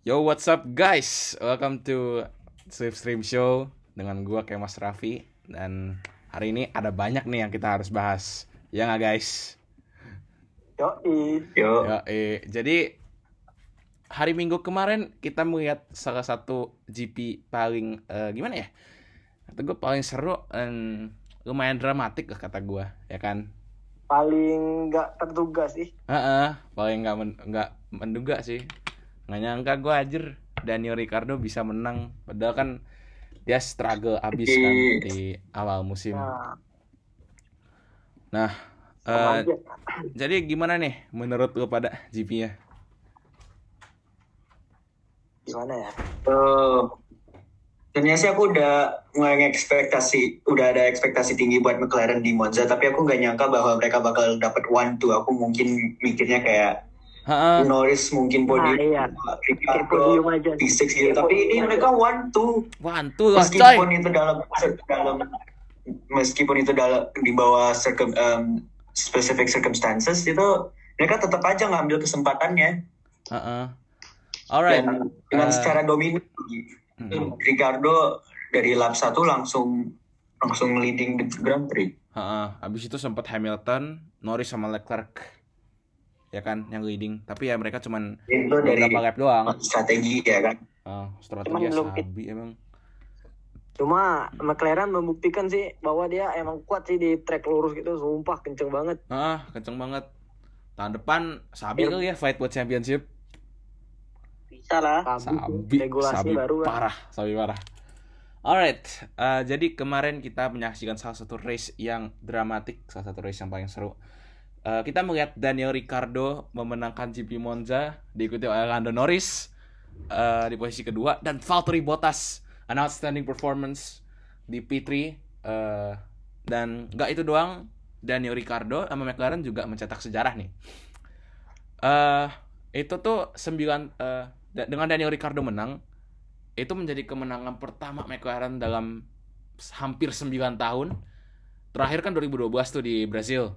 Yo, what's up guys? Welcome to Swift Stream Show dengan gua kayak Mas Raffi dan hari ini ada banyak nih yang kita harus bahas. Ya nggak guys? Yo, Ya, eh, jadi hari Minggu kemarin kita melihat salah satu GP paling eh, gimana ya? Kata gue paling seru dan lumayan dramatik lah kata gua, ya kan? Paling nggak terduga sih. Heeh, paling nggak men- nggak menduga sih. Nggak nyangka gue ajar Daniel Ricardo bisa menang. Padahal kan dia struggle abis kan di awal musim. Nah, aja. jadi gimana nih menurut lu pada GP-nya? Gimana ya? uh, sebenarnya sih aku udah mulai ekspektasi, udah ada ekspektasi tinggi buat McLaren di Monza, tapi aku nggak nyangka bahwa mereka bakal dapat one two. Aku mungkin mikirnya kayak Heeh. Norris mungkin Nah, podium, iya. Kayak podium Ricardo aja. P6 gitu. Tapi ini mereka one two. Lah coy. Meskipun itu dalam dalam meskipun itu dalam di bawah circum, um, specific circumstances itu mereka tetap aja ngambil kesempatannya Heeh. Alright. dan dengan eh, secara dominan. mm, Ricardo dari lap 1 langsung langsung leading the Grand Prix. heeh. Abis itu sempat Hamilton, Norris sama Leclerc. Ya kan yang leading. Tapi ya mereka cuman Itu dari lap doang. strategi ya kan. Oh, strategi Cuman belum sabi emang. Cuma McLaren membuktikan sih bahwa dia emang kuat sih di track lurus gitu. Sumpah kenceng banget. Ah, kenceng banget. Tahun depan Sabi kali ya fight buat championship. Bisa lah. Sabi, Regulasi Sabi baru kan. parah, Sabi parah. Alright, eh, jadi kemarin kita menyaksikan salah satu race yang dramatik, salah satu race yang paling seru. Eh, kita melihat Daniel Ricardo memenangkan GP Monza, diikuti oleh Lando Norris eh, di posisi kedua dan Valtteri Bottas an outstanding performance di P3 eh, dan nggak itu doang, Daniel Ricardo sama McLaren juga mencetak sejarah nih. Eh itu tuh sembilan da- dengan Daniel Ricardo menang itu menjadi kemenangan pertama McLaren dalam hampir 9 tahun. Terakhir kan 2012 tuh di Brazil.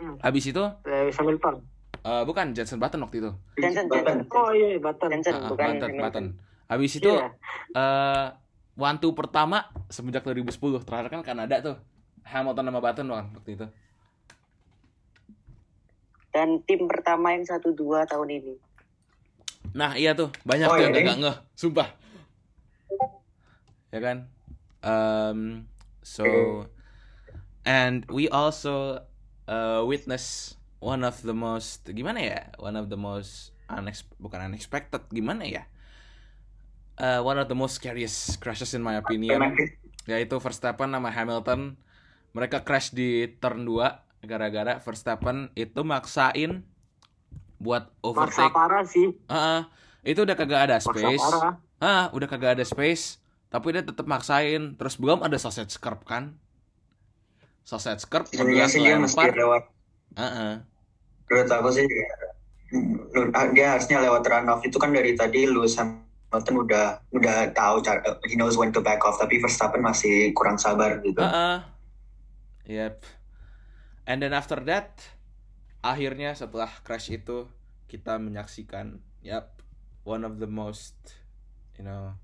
Hmm. Habis itu Lewis Hamilton. eh, bukan Jenson Button waktu itu. Jensen, Button. Jensen. Oh iya, Button. Jensen, ah, bukan Button. Button. Habis itu Iya. eh one two pertama semenjak 2010. Terakhir kan Kanada tuh. Hamilton sama Button kan waktu itu. Dan tim pertama yang 1-2 tahun ini. Nah iya tuh banyak Oh, tuh yang iya, gak ngeh, sumpah. Ya kan. Um, so and we also uh, witness one of the most gimana ya, one of the most unex bukan unexpected gimana ya, uh, one of the most scariest crashes in my opinion, yaitu Verstappen sama Hamilton. Mereka crash di turn 2 gara-gara Verstappen itu maksain buat Maksa overtake parah sih. Heeh. itu udah kagak ada Maksa space. parah. Ah, udah kagak ada space, tapi dia tetap maksain. Terus belum ada sausage curb kan? Sausage curb Sebenarnya sih dia mesti lewat Heeh. menurut aku sih menurut- dia harusnya lewat runoff itu kan dari tadi Lewis Hamilton udah udah tahu cara he knows when to back off tapi Verstappen masih kurang sabar gitu. Heeh. Yep. And then after that, akhirnya setelah crash itu kita menyaksikan, yep, one of the most, you know,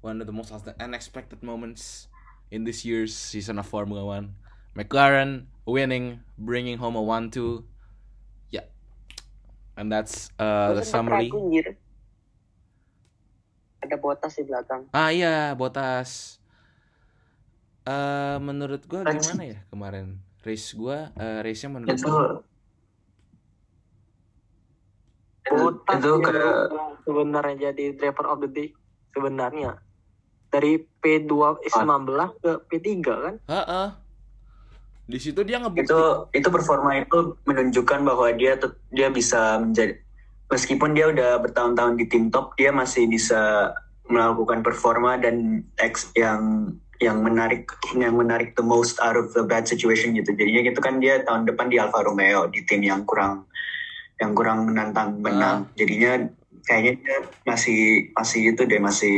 one of the most unexpected moments in this year's season of Formula One. McLaren winning, bringing home a one-two. Yeah, and that's uh, the summary. ragu. Ada botas di belakang. Ah iya, Botas. Eh menurut gua gimana ya kemarin? Race gua, eh race-nya menurut Itu gua itu yang ke sebenarnya jadi driver of the day sebenarnya dari P2 19 ke P3 kan Heeh. Di situ dia ngebukti. itu itu performa itu menunjukkan bahwa dia dia bisa menjadi meskipun dia udah bertahun-tahun di tim top dia masih bisa melakukan performa dan ex yang yang menarik yang menarik the most out of the bad situation gitu. Jadinya gitu kan dia tahun depan di Alfa Romeo di tim yang kurang yang kurang menantang menang. Jadinya kayaknya dia masih masih itu deh masih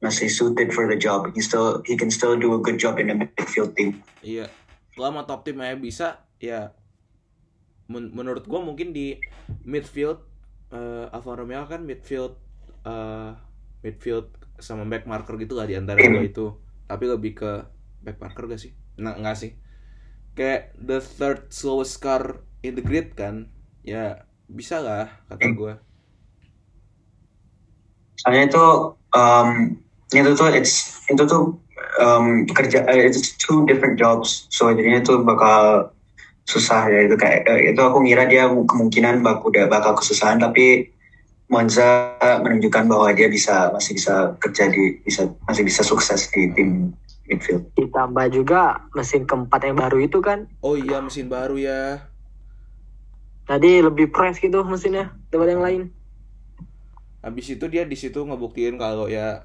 masih suited for the job he still he can still do a good job in the midfield team Iya. Selama top timnya bisa, ya men- menurut gua mungkin di midfield eh, Alfa Romeo kan midfield eh, midfield sama back marker gitu lah di antara dua itu. Tapi lebih ke back marker gak sih? Nah, enggak sih. Kayak the third slowest car in the grid kan. Ya bisa lah kata Hmm. gue. soalnya itu um, itu tuh it's itu tuh um, kerja eh, it's two different jobs so jadinya itu bakal susah ya itu kayak eh, itu aku ngira dia kemungkinan bak udah bakal kesusahan tapi Monza menunjukkan bahwa dia bisa masih bisa kerja di bisa masih bisa sukses di tim midfield Ditambah juga mesin keempat yang baru itu kan. Oh iya mesin baru ya. Tadi lebih fresh gitu mesinnya daripada yang lain. Habis itu dia di situ ngebuktiin kalau ya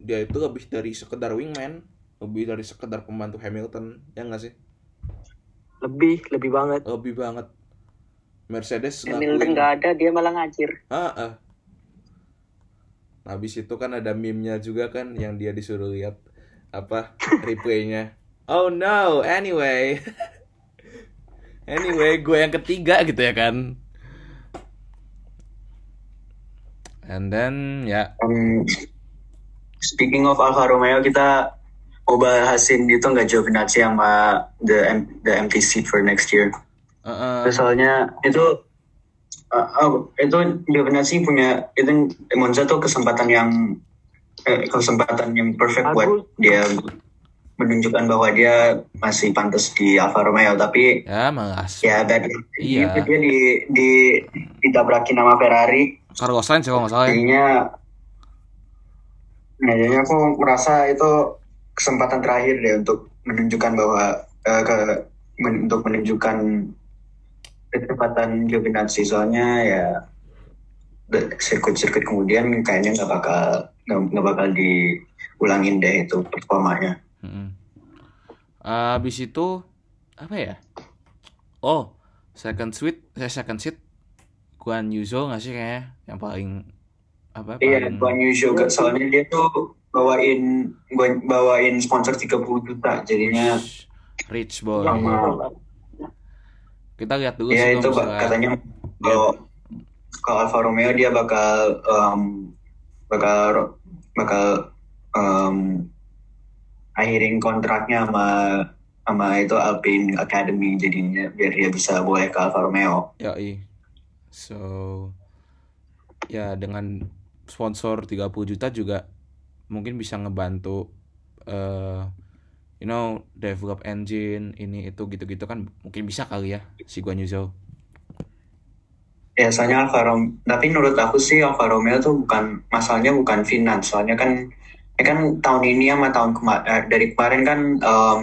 dia itu lebih dari sekedar wingman, lebih dari sekedar pembantu Hamilton, ya nggak sih? Lebih, lebih banget. Lebih banget. Mercedes Hamilton ngakuin- nggak ada dia malah ngajir Ah, ah. Habis itu kan ada meme-nya juga kan yang dia disuruh lihat apa replaynya. Oh no, anyway. anyway, gue yang ketiga gitu ya kan. And then ya, Um, speaking of Alfa Romeo, kita mau bahasin itu nggak Giovinazzi sama the M- the empty seat for next year. uh, uh, Soalnya itu uh, oh, itu Giovinazzi punya itu Monza tuh kesempatan yang eh, kesempatan yang perfect buat Bagus. dia menunjukkan bahwa dia masih pantas di Alfa Romeo tapi ya malas. ya bad Iya. dia di di ditabrakin sama Ferrari Carlos Sainz kalau nggak salah ya. jadinya nah jadinya aku merasa itu kesempatan terakhir deh untuk menunjukkan bahwa eh, ke men- untuk menunjukkan kecepatan Giovinazzi soalnya ya sirkuit-sirkuit kemudian kayaknya nggak bakal nggak bakal diulangin deh itu performanya Mm-mm. Habis itu apa ya? Oh, second suite, saya second seat Guan Yuzo nggak sih kayaknya yang paling apa? iya Guan Yu juga soalnya dia tuh bawain Guan- bawain sponsor 30 juta jadinya Rich, boy. Sama. Kita lihat dulu ya sih itu misalnya katanya kalau kalau Alfa Romeo dia bakal em, bakal bakal em, akhirin kontraknya sama sama itu Alpine Academy jadinya biar dia bisa boleh ke Alfa Romeo. Yoi. So ya dengan sponsor 30 juta juga mungkin bisa ngebantu eh you know develop engine ini itu gitu-gitu kan mungkin bisa kali ya si Guan Yuzo. Ya soalnya Alfa Romeo, tapi menurut aku sih Alfa Romeo tuh bukan masalahnya bukan finance, soalnya kan ya kan tahun ini sama tahun kemarin dari kemarin kan em,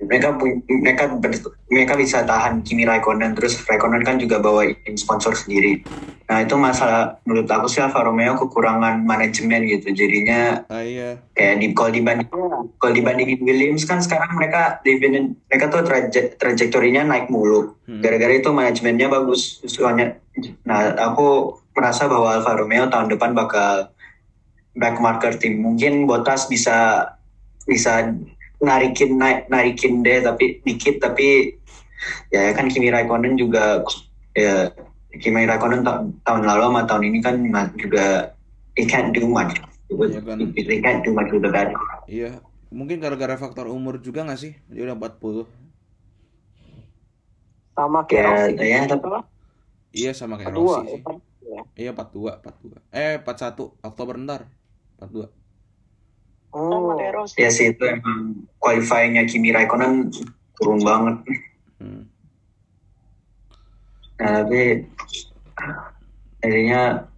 mereka mereka ber- mereka bisa tahan Kimi Raikkonen terus Raikkonen kan juga bawain sponsor sendiri. Nah itu masalah menurut aku sih Alfa Romeo kekurangan manajemen gitu, jadinya Ah iya. kayak di kalau dibanding kalau dibandingin Williams kan sekarang mereka dibanding- mereka tuh traje, trajektorinya naik mulu Hmm. gara-gara itu manajemennya bagus soalnya nah aku merasa bahwa Alfa Romeo tahun depan bakal back marker tim mungkin Bottas bisa bisa narikin naik narikin deh tapi dikit tapi ya kan Kimi Raikkonen juga ya Kimi Raikkonen ta- tahun lalu sama tahun ini kan juga he can't do much Iya kan. he, he can't do much with the bad Iya, mungkin gara-gara faktor umur juga nggak sih? Dia udah 40. Sama ya, kayak Rossi. ya tapi Iya sama kayak Rossi sih. ya. Iya 42, 42. Eh 41 Oktober ntar. 42. Oh, Rossi ya? sih itu emang qualifyingnya Kimi Raikkonen turun banget. Hmm. nah tapi jadinya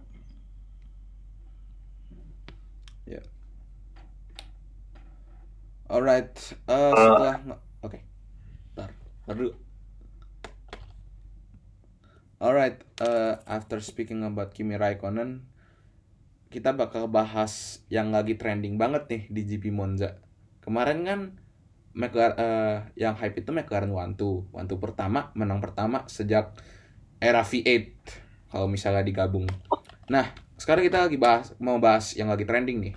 Alright, eh, setelah nge- oke, ntar, ntar dulu. Alright, eh, after speaking about Kimi Raikkonen, kita bakal bahas yang lagi trending banget nih di GP Monza. Kemarin kan McLaren, eh, yang hype itu McLaren One Two pertama, menang pertama sejak era V8 kalau misalnya digabung. Nah, sekarang kita lagi bahas mau bahas yang lagi trending nih,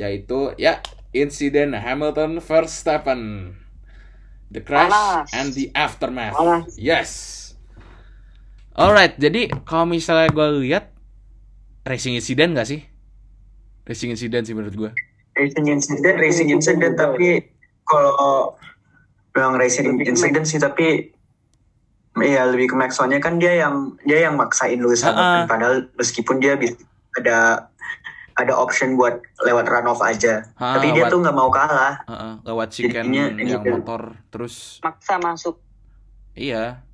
yaitu ya insiden Hamilton Verstappen, the crash Panas. and the aftermath. Panas. Yes. Alright, jadi kalau misalnya gue lihat racing incident gak sih? Racing incident sih menurut gue. Racing incident, racing incident tapi kalau bilang racing incident sih tapi Iya lebih ke Maxonnya kan dia yang dia yang maksain Lewis Ah, Hamilton ah. padahal meskipun dia bisa ada ada option buat lewat runoff aja Ah, tapi dia lewat- tuh nggak mau kalah Heeh, lewat chicken Jadinya yang gitu. motor terus Maksa masuk. iya.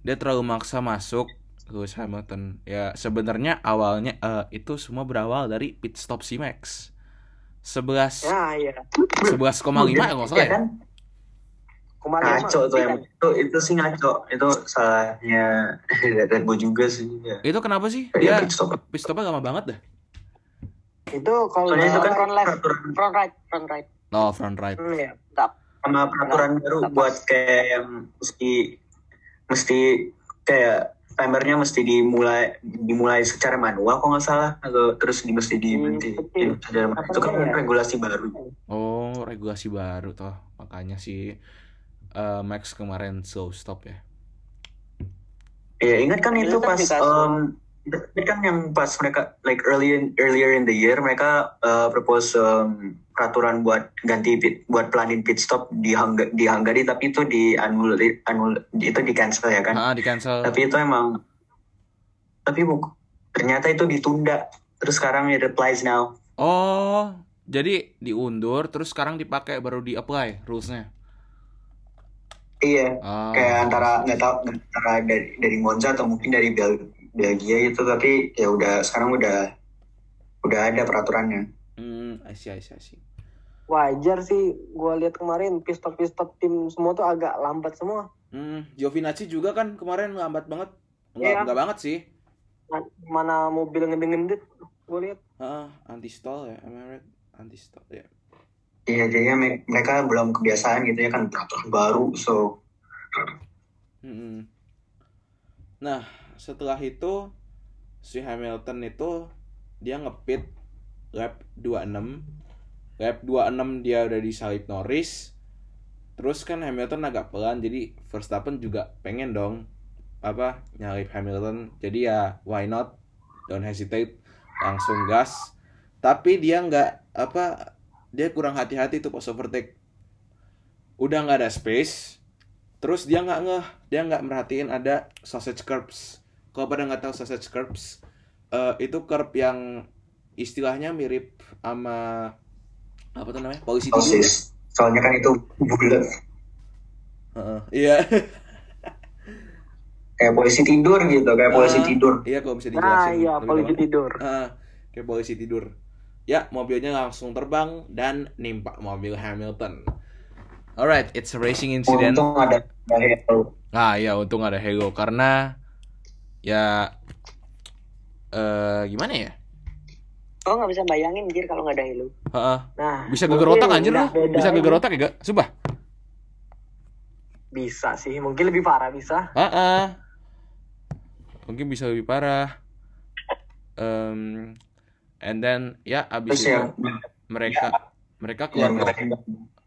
Dia terlalu maksa masuk Lewis Hamilton. Ya sebenarnya awalnya eh, itu semua berawal dari pit stop si Max. 11 Ya, iya. 11,5 ya nggak salah Iya ya? kan Kemarin ngaco tuh yang itu itu sih ngaco itu salahnya Red Bull juga sih ya. Itu kenapa sih? Dia Dia pit stop. pit stopnya lama banget dah. itu kalau Soalnya itu kan front left. peraturan Front right, front right. Oh, front right. Hmm, ya. sama peraturan baru buat kayak yang mesti mesti kayak timernya mesti dimulai dimulai secara manual kok nggak salah atau terus di mesti di Hmm, secara manual. itu kan ya? regulasi baru Oh, regulasi baru toh. Makanya si eh, Max kemarin slow stop ya. ya ingat kan Itu itu kan pas um, kan yang pas mereka like early in, earlier in the year mereka uh, propose um, peraturan buat ganti pit buat pelanin pit stop di Hungga, di Hungary tapi itu di anul anul itu di cancel ya kan Ah, di cancel. tapi itu emang tapi buk ternyata itu ditunda terus sekarang it applies now Oh, jadi diundur terus sekarang dipakai baru di apply rulesnya. iya Ah. kayak antara nggak tahu antara dari dari Monza atau mungkin dari Bel Belgia itu tapi ya udah sekarang udah udah ada peraturannya Hmm, see, I see. wajar sih gua lihat kemarin pistop pistop tim semua tuh agak lambat semua Hmm, Giovinazzi juga kan kemarin lambat banget. Enggak, Iya. enggak banget sih. Ma- mana mobil ngedeng-ngedit gua lihat Heeh, anti stall ya, right? Anti stall ya. iya jadinya me- mereka belum kebiasaan gitu ya kan peraturan baru so Mm-mm. Nah, setelah itu si Hamilton itu dia ngepit lap 26. Lap 26 dia udah disalip Norris. Terus kan Hamilton agak pelan jadi Verstappen juga pengen dong apa nyalip Hamilton. Jadi ya why not? Don't hesitate, langsung gas. Tapi dia nggak apa dia kurang hati-hati tuh pas overtake. Udah nggak ada space, Terus dia nggak ngeh, dia nggak merhatiin ada sausage curbs. Kalau pada nggak tahu sausage curbs, eh, itu curb yang istilahnya mirip sama apa tuh namanya polisi tidur. soalnya kan itu bulat Heeh, Iya, kayak polisi tidur gitu kayak polisi Ah. tidur iya kalau bisa nah dijelasin. iya lebih polisi gampang. tidur Heeh, kayak polisi tidur. Ya, mobilnya langsung terbang dan nimpa mobil Hamilton. Alright, it's a racing incident. untung ada ada halo. Ah ya untung ada Halo karena ya eh gimana ya? Oh nggak bisa bayangin anjir kalau nggak ada Halo. Heeh. nah Bisa geger otak anjir beda Bisa geger otak ya gak? Sumpah. bisa sih mungkin lebih parah bisa Heeh. Mungkin bisa lebih parah. Um, and then ya abis terus itu yang mereka mereka yang keluar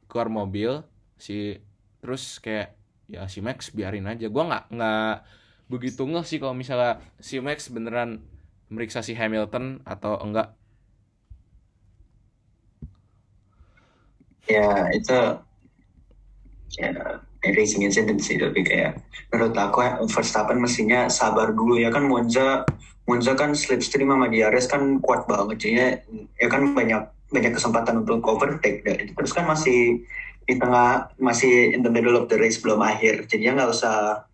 keluar mobil si terus kayak ya si Max biarin aja. Gua nggak nggak begitu ngeh sih kalau misalnya si Max beneran meriksa si Hamilton atau enggak. ya itu ya racing incident sih tapi kayak menurut aku Verstappen mestinya sabar dulu ya kan Monza Monza kan slipstream sama DRS kan kuat banget jadinya ya kan banyak banyak kesempatan untuk overtake dan terus kan masih di tengah masih in the middle of the race belum akhir jadinya nggak usah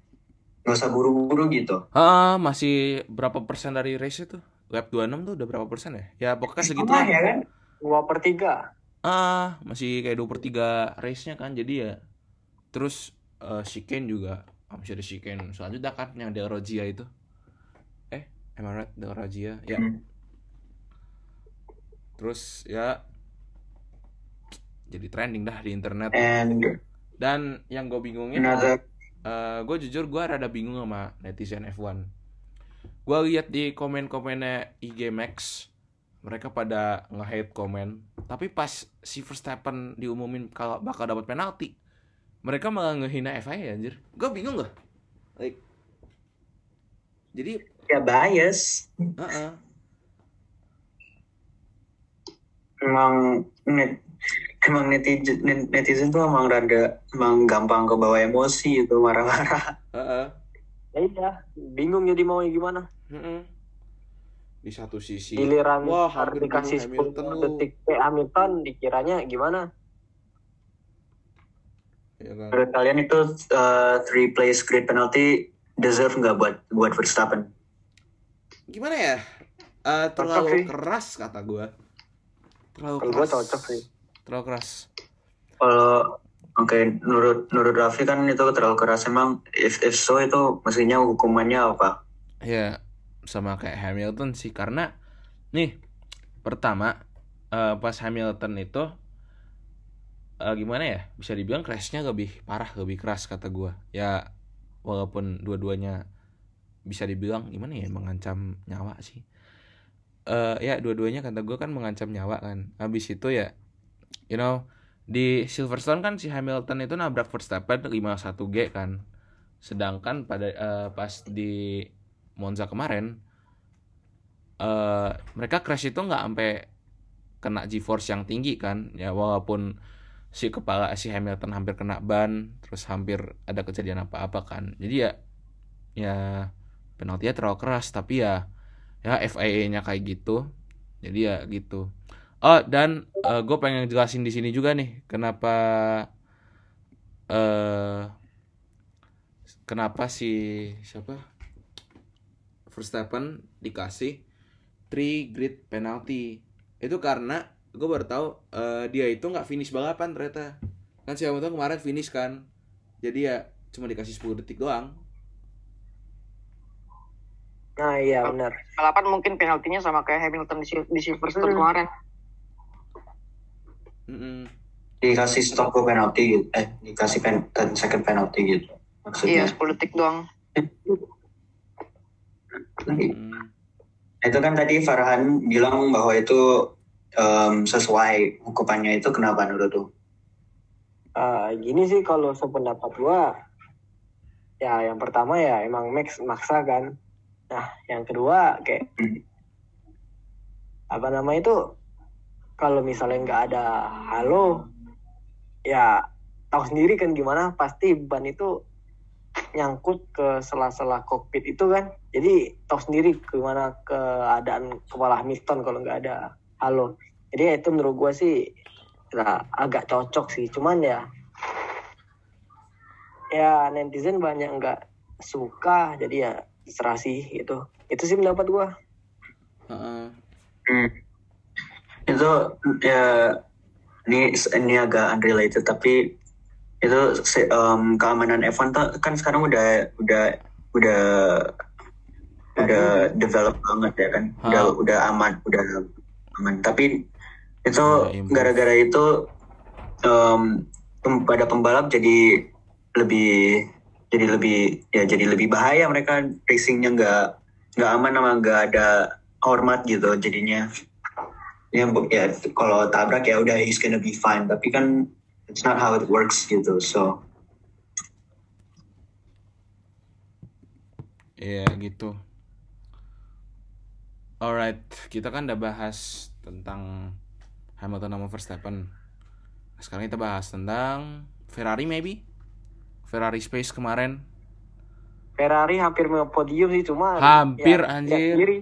nggak usah buru-buru gitu Ah, masih berapa persen dari race itu? Lap 26 tuh udah berapa persen ya? Ya pokoknya segitu lah. ya kan dua per tiga Ah, masih kayak 2 per 3 race-nya kan. Jadi ya terus eh, chicane juga ah, masih ada chicane selanjutnya kan yang Del Roggia itu. Eh? Del Roggia. Ya. Hmm. Terus ya jadi trending dah di internet. and Dan yang gue bingungin another gue jujur gue rada bingung sama netizen F1 gue lihat di komen-komennya IG Max mereka pada nge-hate komen. Tapi pas si Verstappen diumumin kalau bakal dapat penalti mereka malah ngehina FIA anjir. Gue bingung gak like Jadi ya bias. Heeh. emang net emang netizen net- netizen tuh emang rada emang gampang ke bawah emosi itu marah-marah Heeh. Ya iya, bingung jadi mau gimana. Heeh. Di satu sisi Giliran wah harus hampir dikasih 10 Hamilton lu. detik ke Hamilton dikiranya gimana? Ya kan? menurut kalian itu uh, three plays great penalty deserve nggak buat buat Verstappen Gimana ya? Eh, Cocok terlalu sih. keras kata gua. Terlalu Kalau keras. gue cocok sih. Terlalu keras. kalau oke menurut menurut Raffi kan itu terlalu keras. Emang if if so itu mestinya hukumannya apa? Ya sama kayak Hamilton sih. Karena nih pertama eh, pas Hamilton itu eh, gimana ya? Bisa dibilang crashnya lebih parah lebih keras kata gua. Ya walaupun dua-duanya bisa dibilang gimana ya mengancam nyawa sih. Eh ya dua-duanya kata gua kan mengancam nyawa kan. Habis itu ya you know di Silverstone kan si Hamilton itu nabrak Verstappen 51G kan. Sedangkan pada eh, pas di Monza kemarin eh mereka crash itu nggak sampai kena G-force yang tinggi kan. Ya walaupun si kepala si Hamilton hampir kena ban terus hampir ada kejadian apa-apa kan. Jadi ya ya penaltinya terlalu keras. Tapi ya ya FIA-nya kayak gitu. Jadi ya gitu oh dan gue pengen jelasin di sini juga nih kenapa eh kenapa si siapa Verstappen dikasih three grid penalty itu karena gue baru tahu eh, dia itu nggak finish balapan ternyata kan si Hamilton kemarin finish kan jadi ya cuma dikasih 10 detik doang Nah iya benar. Balapan mungkin penaltinya sama kayak Hamilton di, di Silverstone Hmm. kemarin. Dikasih stop go penalty gitu eh dikasih pen 10 second penalty gitu Iya, maksudnya 10 detik doang. Mm. itu kan tadi Farhan bilang bahwa itu em, sesuai hukumannya itu kenapa menurut tuh Eh, gini sih kalau sependapat gua ya yang pertama ya emang Max maksa kan nah yang kedua kayak Hmm. apa nama itu kalau misalnya nggak ada halo ya tahu sendiri kan gimana pasti ban itu nyangkut ke sela-sela kokpit itu kan. Jadi tahu sendiri gimana keadaan kepala Hamilton kalau nggak ada halo. Jadi ya itu menurut gua sih ya, agak cocok sih. Cuman ya ya netizen banyak nggak suka jadi ya terserah sih gitu. Itu sih pendapat gua. Heeh. Hmm. Itu ya ini ini agak unrelated tapi itu em, keamanan F1 tuh kan sekarang udah udah udah udah develop banget ya kan udah Ha. udah aman udah aman tapi itu Udah improve. gara-gara itu em, pem- pada pembalap jadi lebih jadi lebih ya jadi lebih bahaya mereka racingnya nggak nggak aman sama nggak ada hormat gitu jadinya ya, ya kalau tabrak ya udah he's gonna be fine tapi kan it's not how it works gitu so Iya gitu. Alright, kita kan udah bahas tentang Hamilton sama Verstappen. Sekarang kita bahas tentang Ferrari maybe. Ferrari Space kemarin. Ferrari hampir mau podium sih cuma Hampir, ya, anjir. lihat sendiri.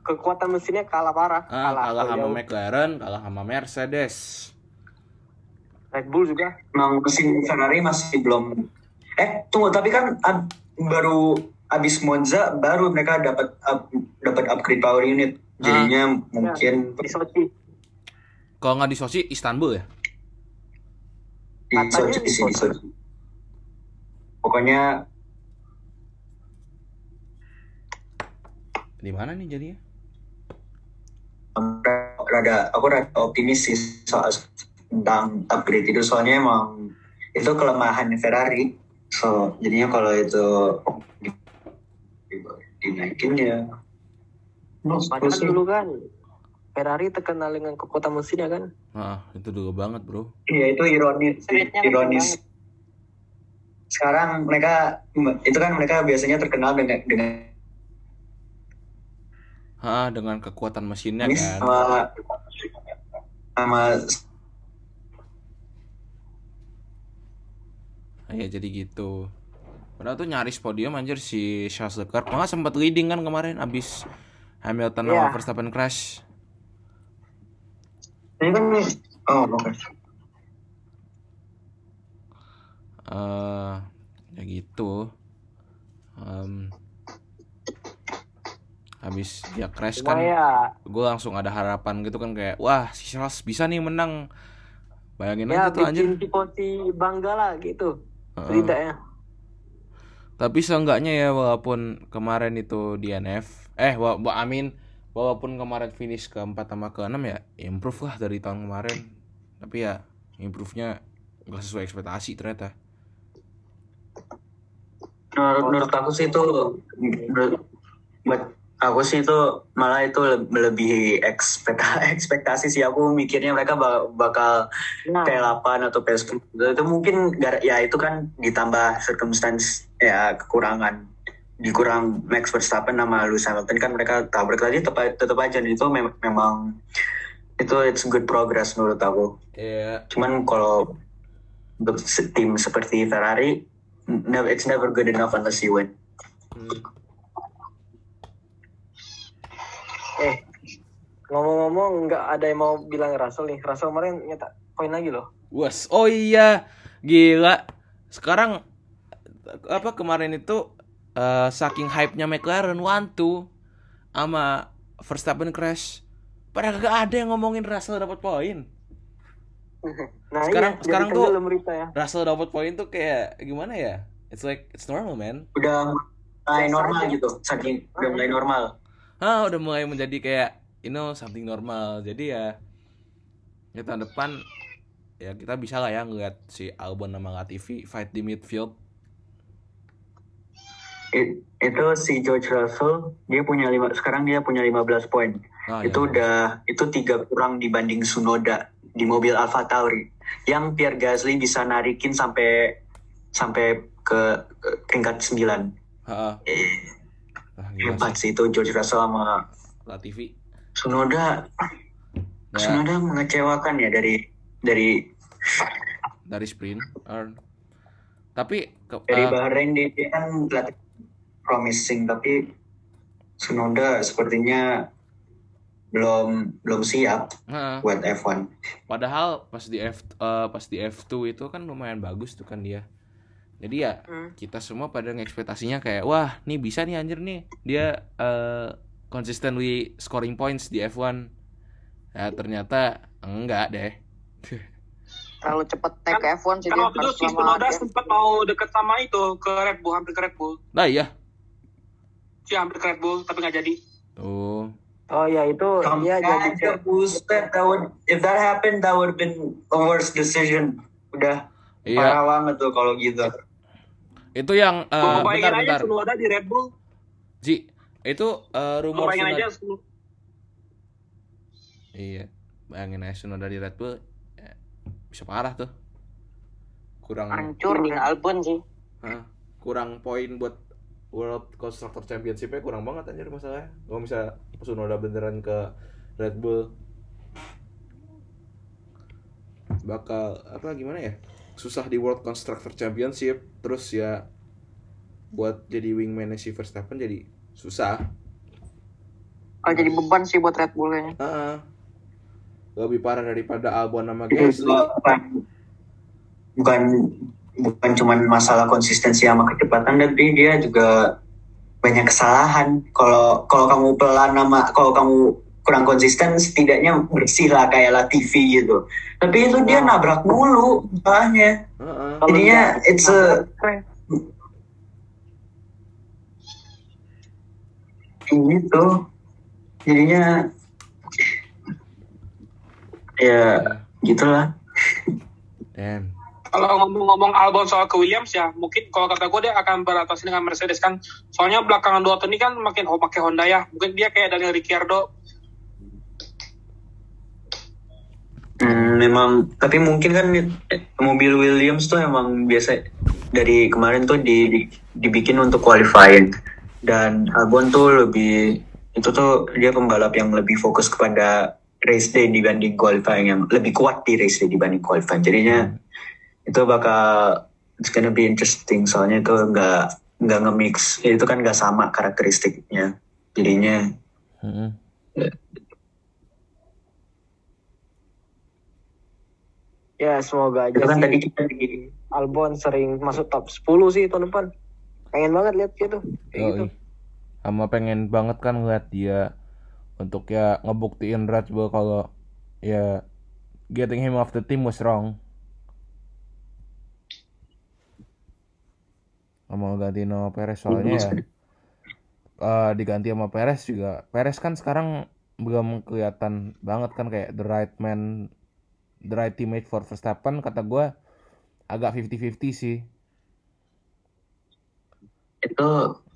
Kekuatan mesinnya kalah parah Ah, kalah kalah sama jauh. McLaren, kalah sama Mercedes. Red Bull juga emang mesin Ferrari masih belum eh tunggu tapi kan ab- baru abis Monza baru mereka dapat up- dapat upgrade power unit jadinya mungkin di Sochi Kalau nggak di Sochi, Istanbul ya. di Katanya Sochi di sih di Sochi. Sochi pokoknya Di mana nih jadinya? Rada aku rada optimis sih soal tentang upgrade itu. Soalnya emang itu kelemahan Ferrari. So jadinya kalau itu di- di- dinaikin ya padahal dulu kan Ferrari terkenal dengan kekuatan mesinnya kan? Ah, itu dulu banget bro. Iya itu ironis, ironis. Sekarang mereka itu kan mereka biasanya terkenal dengan dengan Ah, dengan kekuatan mesinnya Ini kan. sama sama Ah, Ya jadi gitu. Padahal tuh nyaris podium anjir si Charles Leclerc. Malah sempat leading kan kemarin abis Hamilton sama Iya. Verstappen crash. ini kan oh oke. eh ya gitu. Em, habis dia crash kan, ya gue langsung ada harapan gitu kan kayak wah si Charles bisa nih menang. Bayangin ya aja tuh anjir. bikin Tifosi bangga lah gitu Heeh. setidaknya Tapi seenggaknya ya walaupun kemarin itu DNF, eh wa, wa- amin walaupun kemarin finish keempat sama keenam ya improve lah dari tahun kemarin. Tapi ya improve-nya nggak sesuai ekspektasi ternyata. menurut menurut aku sih itu menurut aku sih itu malah itu le- melebihi ekspektasi ekspektasi sih. Aku mikirnya mereka ba- bakal nah. P8 atau PS10 itu mungkin gara- ya itu kan ditambah circumstance ya kekurangan. Dikurang Max Verstappen sama Lewis Hamilton. Kan mereka tabrak tadi tetap tetap aja. Itu mem- memang itu it's good progress menurut aku. Iya. cuman kalau untuk tim seperti Ferrari never, it's never good enough unless you win. Hmm. eh ngomong-ngomong nggak ada yang mau bilang Russell nih Russell kemarin nyetak poin lagi loh Was, oh iya, gila. Sekarang apa kemarin itu eh, saking hype-nya McLaren one two sama Verstappen crash. Padahal gak ada yang ngomongin Russell dapat poin. nah Sekarang- iya, sekarang tuh- berita ya Russell dapat poin tuh kayak gimana ya? It's like it's normal man. udah mulai normal gitu saking udah mulai normal Ah udah mulai menjadi kayak you know something normal. Jadi ya ya tahun depan ya kita bisa lah ya ngeliat si Albon sama Latifi fight di midfield. It- itu si George Russell dia punya lima sekarang dia punya 15 poin Ah, itu ya. udah itu tiga kurang dibanding Sunoda di mobil Alfa Tauri yang Pierre Gasly bisa narikin sampai sampai ke, ke peringkat 9 Ha-ha. eh, Ah, hebat sih. sih itu George Russell sama Latifi. Sunoda Ya, Sunoda mengecewakan ya dari dari dari sprint. Or- Tapi ke, dari eh, Bahrain dia, dia kan promising tapi Sunoda sepertinya belum belum siap ha, buat F1 padahal pas di F eh, pas di F2 itu kan lumayan bagus tuh kan dia. Jadi ya Hmm. kita semua pada ngekspektasinya kayak wah nih bisa nih anjir nih dia eh consistently scoring points di F1. Ya ternyata enggak deh. Terlalu cepet naik ke F1 sih Kan dia. waktu itu si Tsunoda sempat mau deket sama itu ke Red Bull, hampir ke Red Bull. Nah iya. Si hampir ke Red Bull, tapi nggak jadi. Tuh. oh ya itu dia jadi Aja, Buset, that would, if that happened that would have been the worst decision udah Iya. parah banget tuh kalau gitu Itu yang bayangin bentar aja bentar. Tsunoda di Red Bull. Ji, itu Gue rumor Tsunoda- aja Iya, bayangin aja Tsunoda di Red Bull ya, bisa parah tuh. Kurang Hancur di Albon sih. Hah, kurang poin buat World Constructor Championship-nya kurang banget anjir masalahnya. Gak bisa Tsunoda beneran ke Red Bull. Bakal apa gimana ya? Susah di World Constructor Championship terus ya buat jadi wingman si Verstappen jadi susah. Kalau jadi beban sih buat Red Bull kayaknya. Heeh. Lebih parah daripada Albon sama itu Gasly. bukan bukan bukan cuma masalah konsistensi sama kecepatan tapi dia juga banyak kesalahan kalau kalau kamu pelan sama kalau kamu kurang konsisten setidaknya bersih lah kayak Latifi gitu tapi itu dia nabrak mulu salahnya Heeh. Kalau jadinya it's a gitu jadinya ya gitulah Damn. Kalau ngomong-ngomong Albon soal ke Williams ya, mungkin kalau kata gue dia akan beratasi dengan Mercedes kan. Soalnya belakangan dua tahun ini kan makin oh pakai Honda ya. Mungkin dia kayak Daniel Ricciardo. Hmm, memang tapi mungkin kan mobil Williams tuh emang biasa dari kemarin tuh di, di- dibikin untuk qualifying dan Albon tuh lebih itu tuh dia pembalap yang lebih fokus kepada race day dibanding qualifying yang lebih kuat di race day dibanding qualifying. Jadinya itu bakal it's gonna be interesting soalnya itu nggak nggak nge-mix itu kan nggak sama karakteristiknya jadinya Mm-mm. Ya semoga aja itu kan sih tadi kita di Albon sering masuk top 10 sih tahun depan. Pengen banget lihat gitu. Kayak gitu. Yoi. Sama pengen banget kan ngeliat dia untuk ya ngebuktiin Red Bull kalau ya getting him off the team was wrong. Mau ganti nama Perez soalnya ya eh, diganti sama Perez juga. Perez kan sekarang belum kelihatan banget kan kayak the right man, the right teammate for Verstappen kata gue agak 50-50 sih. Itu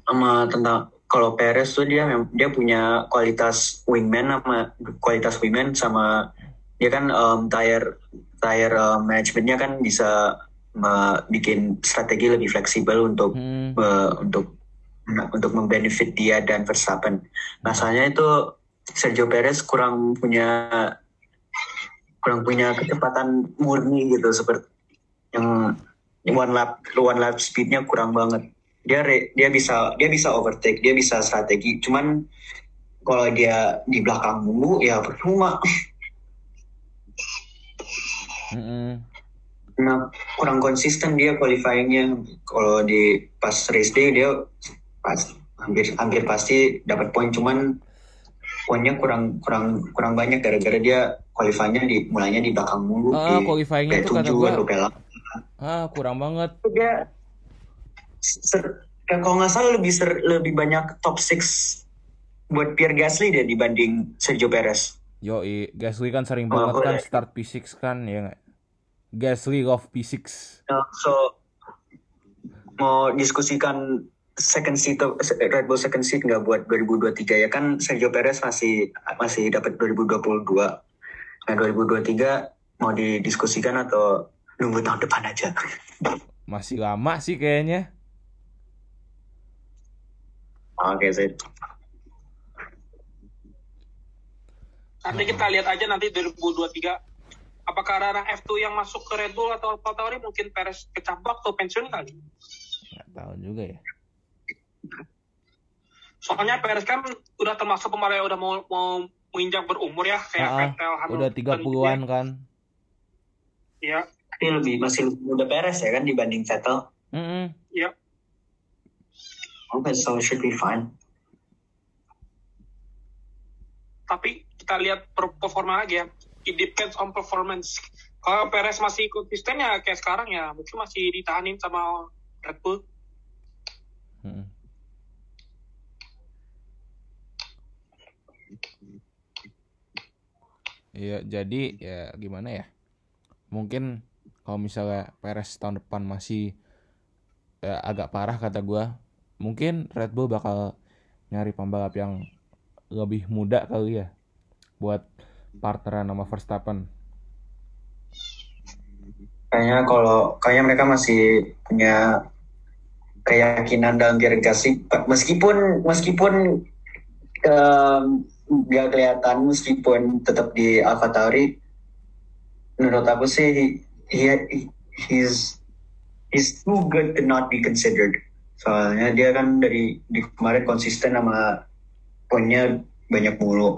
sama tentang kalau Perez tuh dia dia punya kualitas wingman sama kualitas wingman sama dia kan um, tire tire um, manajemennya kan bisa me- bikin strategi lebih fleksibel untuk Hmm. me- untuk nah, untuk membenefit dia dan Verstappen. Masalahnya itu Sergio Perez kurang punya kurang punya kecepatan murni gitu seperti yang one lap one lap speednya kurang banget. Dia re- dia bisa dia bisa overtake, dia bisa strategi. Cuman kalau dia di belakang mulu ya percuma. Mm-mm. Nah, kurang konsisten dia qualifyingnya. Kalau di pas race day dia pas hampir hampir pasti dapat poin cuman poinnya kurang kurang kurang banyak gara-gara dia qualifyingnya di mulainya di belakang mulu Ah, di qualifyingnya tuh kata gua ah kurang banget. dia ser, kalau nggak salah lebih ser, lebih banyak top 6 buat Pierre Gasly deh dibanding Sergio Perez. Yoi, Gasly kan sering Oh, banget kan boleh. start P6 kan ya nggak? Gasly love P6. Nah, so mau diskusikan second seat Red Bull second seat nggak buat 2023 ya kan Sergio Perez masih masih dapat 2022. Nah 2023 mau didiskusikan atau nunggu tahun depan aja? Masih lama sih kayaknya. Oke sih. Nanti kita lihat aja nanti 2023 apakah ranah F2 yang masuk ke Red Bull atau Alfa Tauri mungkin Perez kecampak atau pensiun kali. Nggak tahu juga ya. Soalnya Perez kan udah termasuk kemarin udah mau mau menginjak berumur ya kayak Ah, Vettel Hamilton. Udah 30-an kan. Iya, Tapi lebih masih lebih muda Perez ya kan dibanding Vettel. Mm-mm. iya. Oke, so should be fine. Tapi kita lihat per- performa lagi ya. It depends on performance. Kalau Perez masih konsisten ya kayak sekarang ya mungkin masih ditahanin sama Red Bull. Mm-mm. Iya, jadi ya gimana ya? Mungkin kalau misalnya Perez tahun depan masih ya, agak parah kata gua, mungkin Red Bull bakal nyari pembalap yang lebih muda kali ya buat partneran sama Verstappen. Kayaknya kalau kayaknya mereka masih punya keyakinan dalam Gasly meskipun meskipun em, nggak kelihatan meskipun tetap di Alfa Tauri menurut aku sih he, he- he's he's too good to not be considered soalnya dia kan dari di kemarin konsisten sama poinnya banyak mulu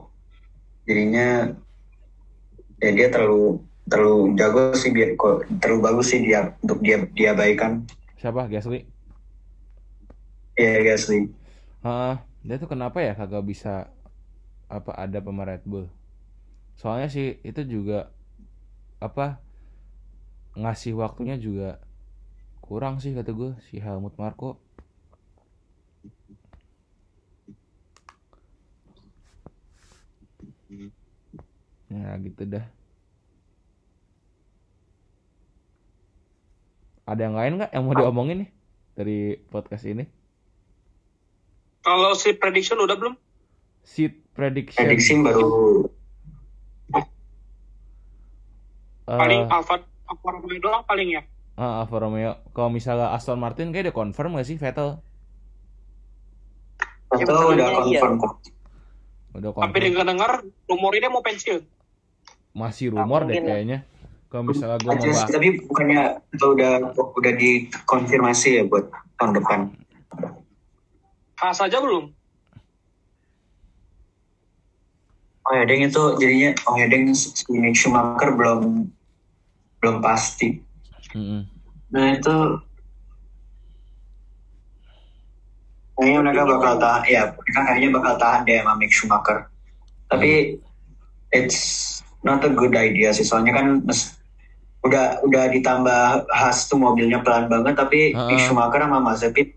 jadinya ya dia terlalu terlalu jago sih biar kok terlalu bagus sih dia untuk dia diabaikan Siapa? Gasly? ya Gasly Hah, dia tuh kenapa ya kagak bisa apa ada pemain Red Bull? Soalnya sih itu juga apa ngasih waktunya juga kurang sih kata gue si Helmut Marko. Ya gitu dah. Ada yang lain nggak yang mau diomongin nih dari podcast ini? Kalau si prediction udah belum? Seed prediction. prediksi baru Eh, Paling Alfa Alfa Romeo doang paling ya. ah, Alfa Romeo. Kalau misalnya Aston Martin kayak udah confirm gak sih Vettel? Ya, atau udah sebenarnya iya. Udah Tapi confirm. dengar-dengar rumor ini mau pensiun. Masih rumor deh mungkin ya. kayaknya. Kalau misalnya gue mau bahas. tapi bukannya itu udah udah dikonfirmasi ya buat tahun depan. Khas aja belum. Oh ya, Deng itu jadinya oh ya Deng si Mick Schumacher belum belum pasti. Mm-mm. Nah itu kayaknya mereka bakal tahan ya mereka kayaknya bakal tahan deh sama Mick Schumacher. Tapi it's not a good idea sih soalnya kan mes- udah udah ditambah Haas tuh mobilnya pelan banget tapi Ah. Mick Schumacher sama Mazepin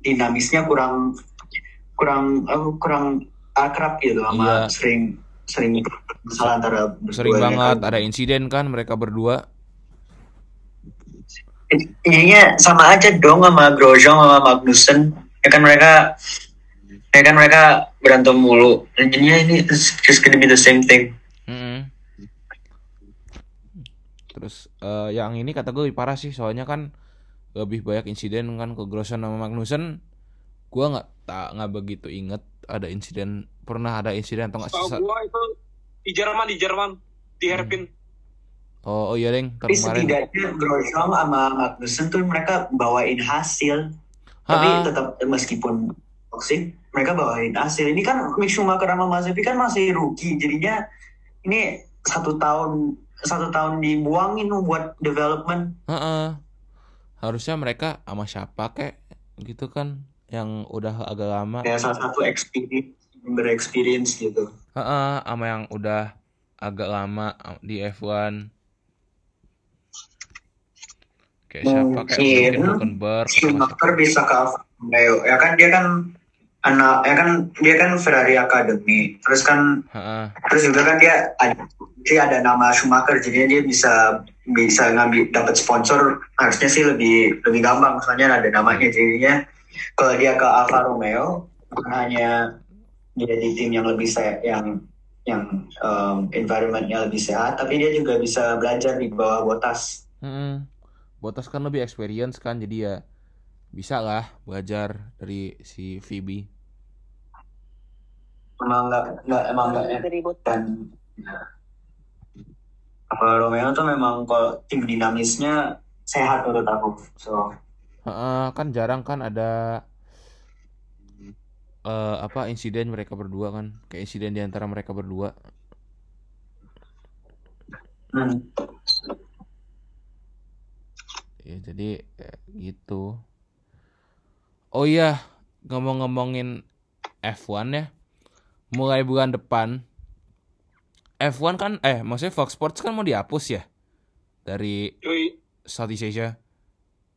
dinamisnya kurang kurang eh, kurang akrab gitu Iya. sama sering sering masalah antara Sering berduanya banget kan. ada insiden kan mereka berdua. Iya sama aja dong sama Grosjean sama Magnussen. Ya kan mereka ya kan mereka berantem mulu. Dan Jadinya ini it's just gonna be the same thing. Mm-mm. Terus eh, yang ini kata gue lebih parah sih soalnya kan lebih banyak insiden kan ke Grosjean sama Magnussen. Gua nggak tak nggak begitu inget ada insiden pernah ada insiden atau nggak sisa- gua itu di Jerman di Jerman di Herpin. Oh, oh iya deng Tapi kemarin. setidaknya Grosjean sama Magnussen tuh mereka bawain hasil. Tapi tetap meskipun toxic, mereka bawain hasil. Ini kan Mick Schumacher sama Mazepin kan masih rookie. Jadinya ini satu tahun satu tahun dibuangin buat development. Heeh. Harusnya mereka sama siapa kek gitu kan yang udah agak lama. Ya salah satu experience berexperience gitu. Heeh, sama yang udah agak lama di F1. Kayak siapa kayak Mungkin Hulkenberg Schumacher bisa ke Alfa Romeo. Ya kan dia kan anak ya kan dia kan Ferrari Academy. Terus kan Heeh. terus juga kan dia ada dia ada nama Schumacher jadinya dia bisa bisa ngambil dapat sponsor harusnya sih lebih lebih gampang soalnya ada namanya jadinya kalau dia ke Alfa Romeo hanya dia di tim yang lebih se yang yang um, environmentnya lebih sehat tapi dia juga bisa belajar di bawah botas. Bottas kan lebih experience kan jadi ya bisa lah belajar dari si Phoebe. emang nggak nggak emang nggak dan ya, Alfa Romeo tuh memang kalau tim dinamisnya sehat menurut aku so Heeh, kan jarang kan ada eh apa insiden mereka berdua kan kayak insiden di antara mereka berdua. hmm. Ya jadi ya, gitu. Oh iya, ngomong-ngomongin F1 ya. Mulai bulan depan F1 kan eh maksudnya Fox Sports kan mau dihapus ya dari. Southeast Asia.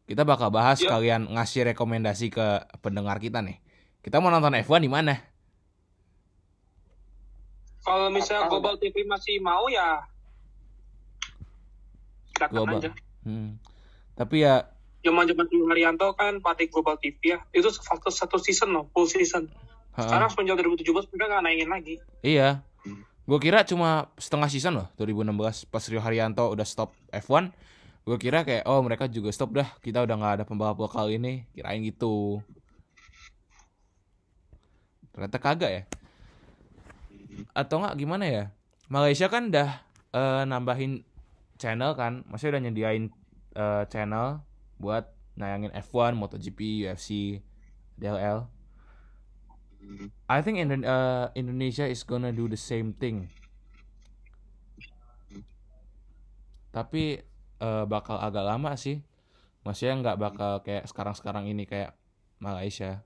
Kita bakal bahas Ya. kalian ngasih rekomendasi ke pendengar kita nih. Kita mau nonton F1 di mana? Kalau misalnya Global TV masih mau ya silakan Global. aja. Hmm. Tapi ya Zaman-zaman Haryanto kan pelatih Global TV ya. Itu satu satu season loh, full season. ha-ha. Sekarang semenjak 2017 mereka nggak naikin lagi. Iya. Gue kira cuma setengah season loh 2016 pas Rio Haryanto udah stop F1. Gue kira kayak oh mereka juga stop dah. Kita udah nggak ada pembalap lokal ini. Kirain gitu. Ternyata kagak ya. Atau nggak gimana ya? Malaysia kan udah eh, nambahin channel kan. Maksudnya udah nyediain eh, channel buat nayangin F1, MotoGP, UFC, DLL. I think Indo- uh, Indonesia is gonna do the same thing. Tapi uh, bakal agak lama sih. Maksudnya nggak bakal kayak sekarang-sekarang ini kayak Malaysia.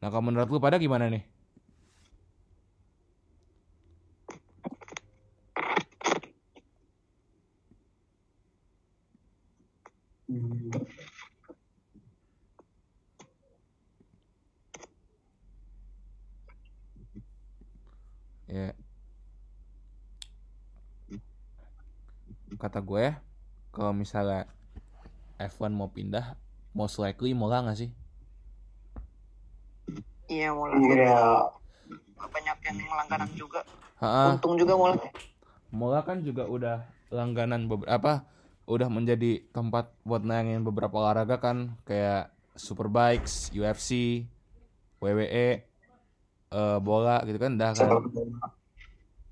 Nah kalau menurut lu pada gimana nih? Ya. Kata gue ya, kalau misalnya F1 mau pindah, most likely Mola nggak sih? iya mulai ya banyak yang langganan juga Ha-ha. untung juga mulai Mola kan juga udah langganan beberapa udah menjadi tempat buat nayangin beberapa olahraga kan kayak Superbikes, UFC, WWE. eh, bola gitu kan dah kan.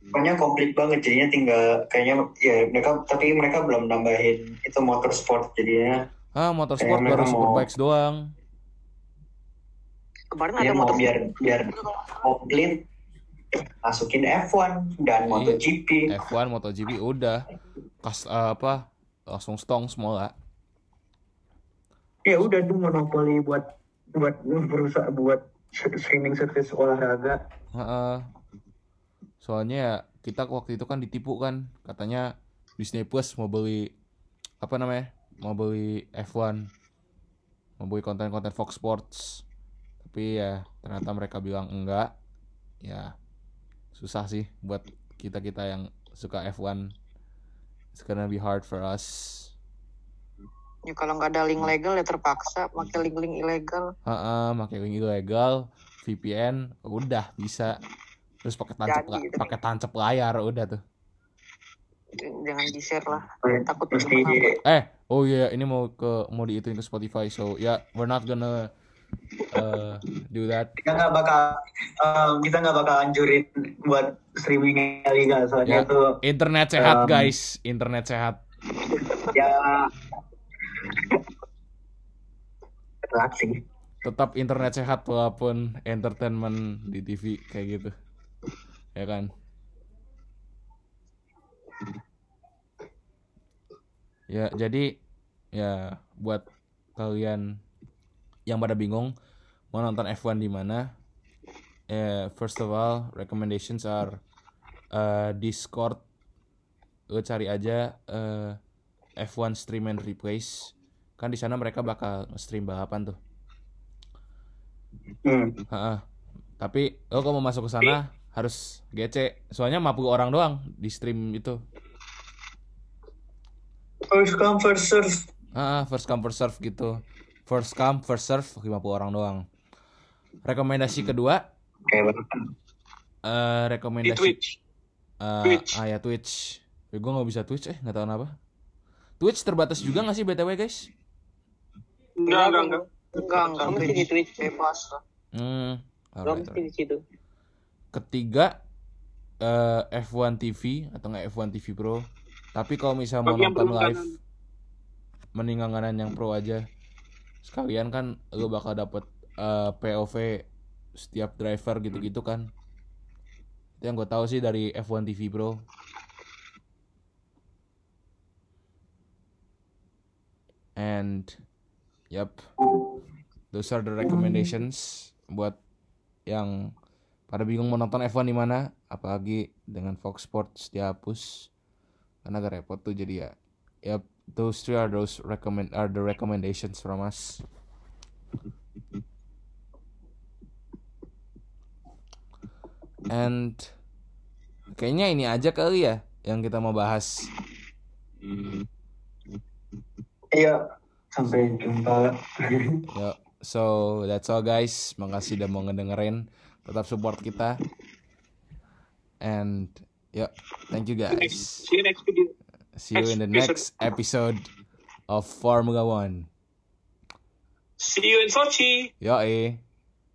Pokoknya komplit banget jadinya tinggal kayaknya ya mereka tapi mereka belum nambahin itu motorsport jadinya ah motorsport baru mau- superbikes doang Kemarin dia ada mau motor biar biar komplit masukin F1 dan Iya. MotoGP. F1 MotoGP udah kas eh, apa langsung stong semua Ya udah tuh monopoli buat buat berusaha buat streaming service olahraga. Heeh. Soalnya ya kita waktu itu kan ditipu kan katanya Disney Plus mau beli apa namanya? Mau beli F1. Mau beli konten-konten Fox Sports. Tapi ya ternyata mereka bilang enggak. Ya susah sih buat kita-kita yang suka F1. It's gonna be hard for us. ya kalau nggak ada link legal ya terpaksa pakai link-link ilegal Heeh, pakai link ilegal, VPN, udah bisa. Terus pakai tancap gitu. pakai tancap layar udah tuh. jangan di share lah takut kenapa. Eh, oh iya, ini mau ke mau diituin ke Spotify. So, ya, yeah, we're not gonna uh, do that. kita nggak bakal um, kita nggak bakal anjurin buat streaming Ya, soalnya tuh internet sehat, Um, guys. Internet sehat. ya berat sih. Tetap internet sehat walaupun entertainment di TV kayak gitu. Ya kan? Ya, jadi ya buat kalian yang pada bingung mau nonton F1 di mana? Eh, first of all, recommendations are uh, Discord. Lo cari aja eh, F1 Stream and Replays. Kan di sana mereka bakal stream balapan tuh. Hmm. Ha-ha. Tapi lo kalau mau masuk ke sana harus GC. Soalnya 50 orang doang di stream itu. First come first serve. Ah, first come first serve gitu. First come first serve 50 orang doang. Rekomendasi kedua Kayak banget. eh di rekomendasi Twitch. eh, Twitch. ah ya Twitch. Ya, gue nggak bisa Twitch eh nggak tahu kenapa. Twitch terbatas juga nggak sih BTW guys? Enggak, enggak, enggak. enggak enggak mesti di Twitch. bebas lah Hmm. Mesti alright. di situ. Ketiga eh, F1 TV atau nggak F1 TV Pro. Tapi kalau misal mau nonton live kanan. mending langganan yang pro aja sekalian kan lo bakal dapet eh, POV setiap driver gitu-gitu kan. Itu yang gue tahu sih dari F1 TV Pro and yep those are the recommendations buat yang pada bingung mau nonton F1 di mana apalagi dengan Fox Sports dihapus karena agak repot tuh jadi ya. Yep those three are those recommend are the recommendations from us and kayaknya ini aja kali ya yang kita mau bahas Iya. Sampai jumpa. Yo, so that's all guys. Makasih udah mau ngedengerin. Tetap support kita. And yo, thank you guys. See you next video. See you in the next episode of Formula One. See you in Sochi. Yeah, eh.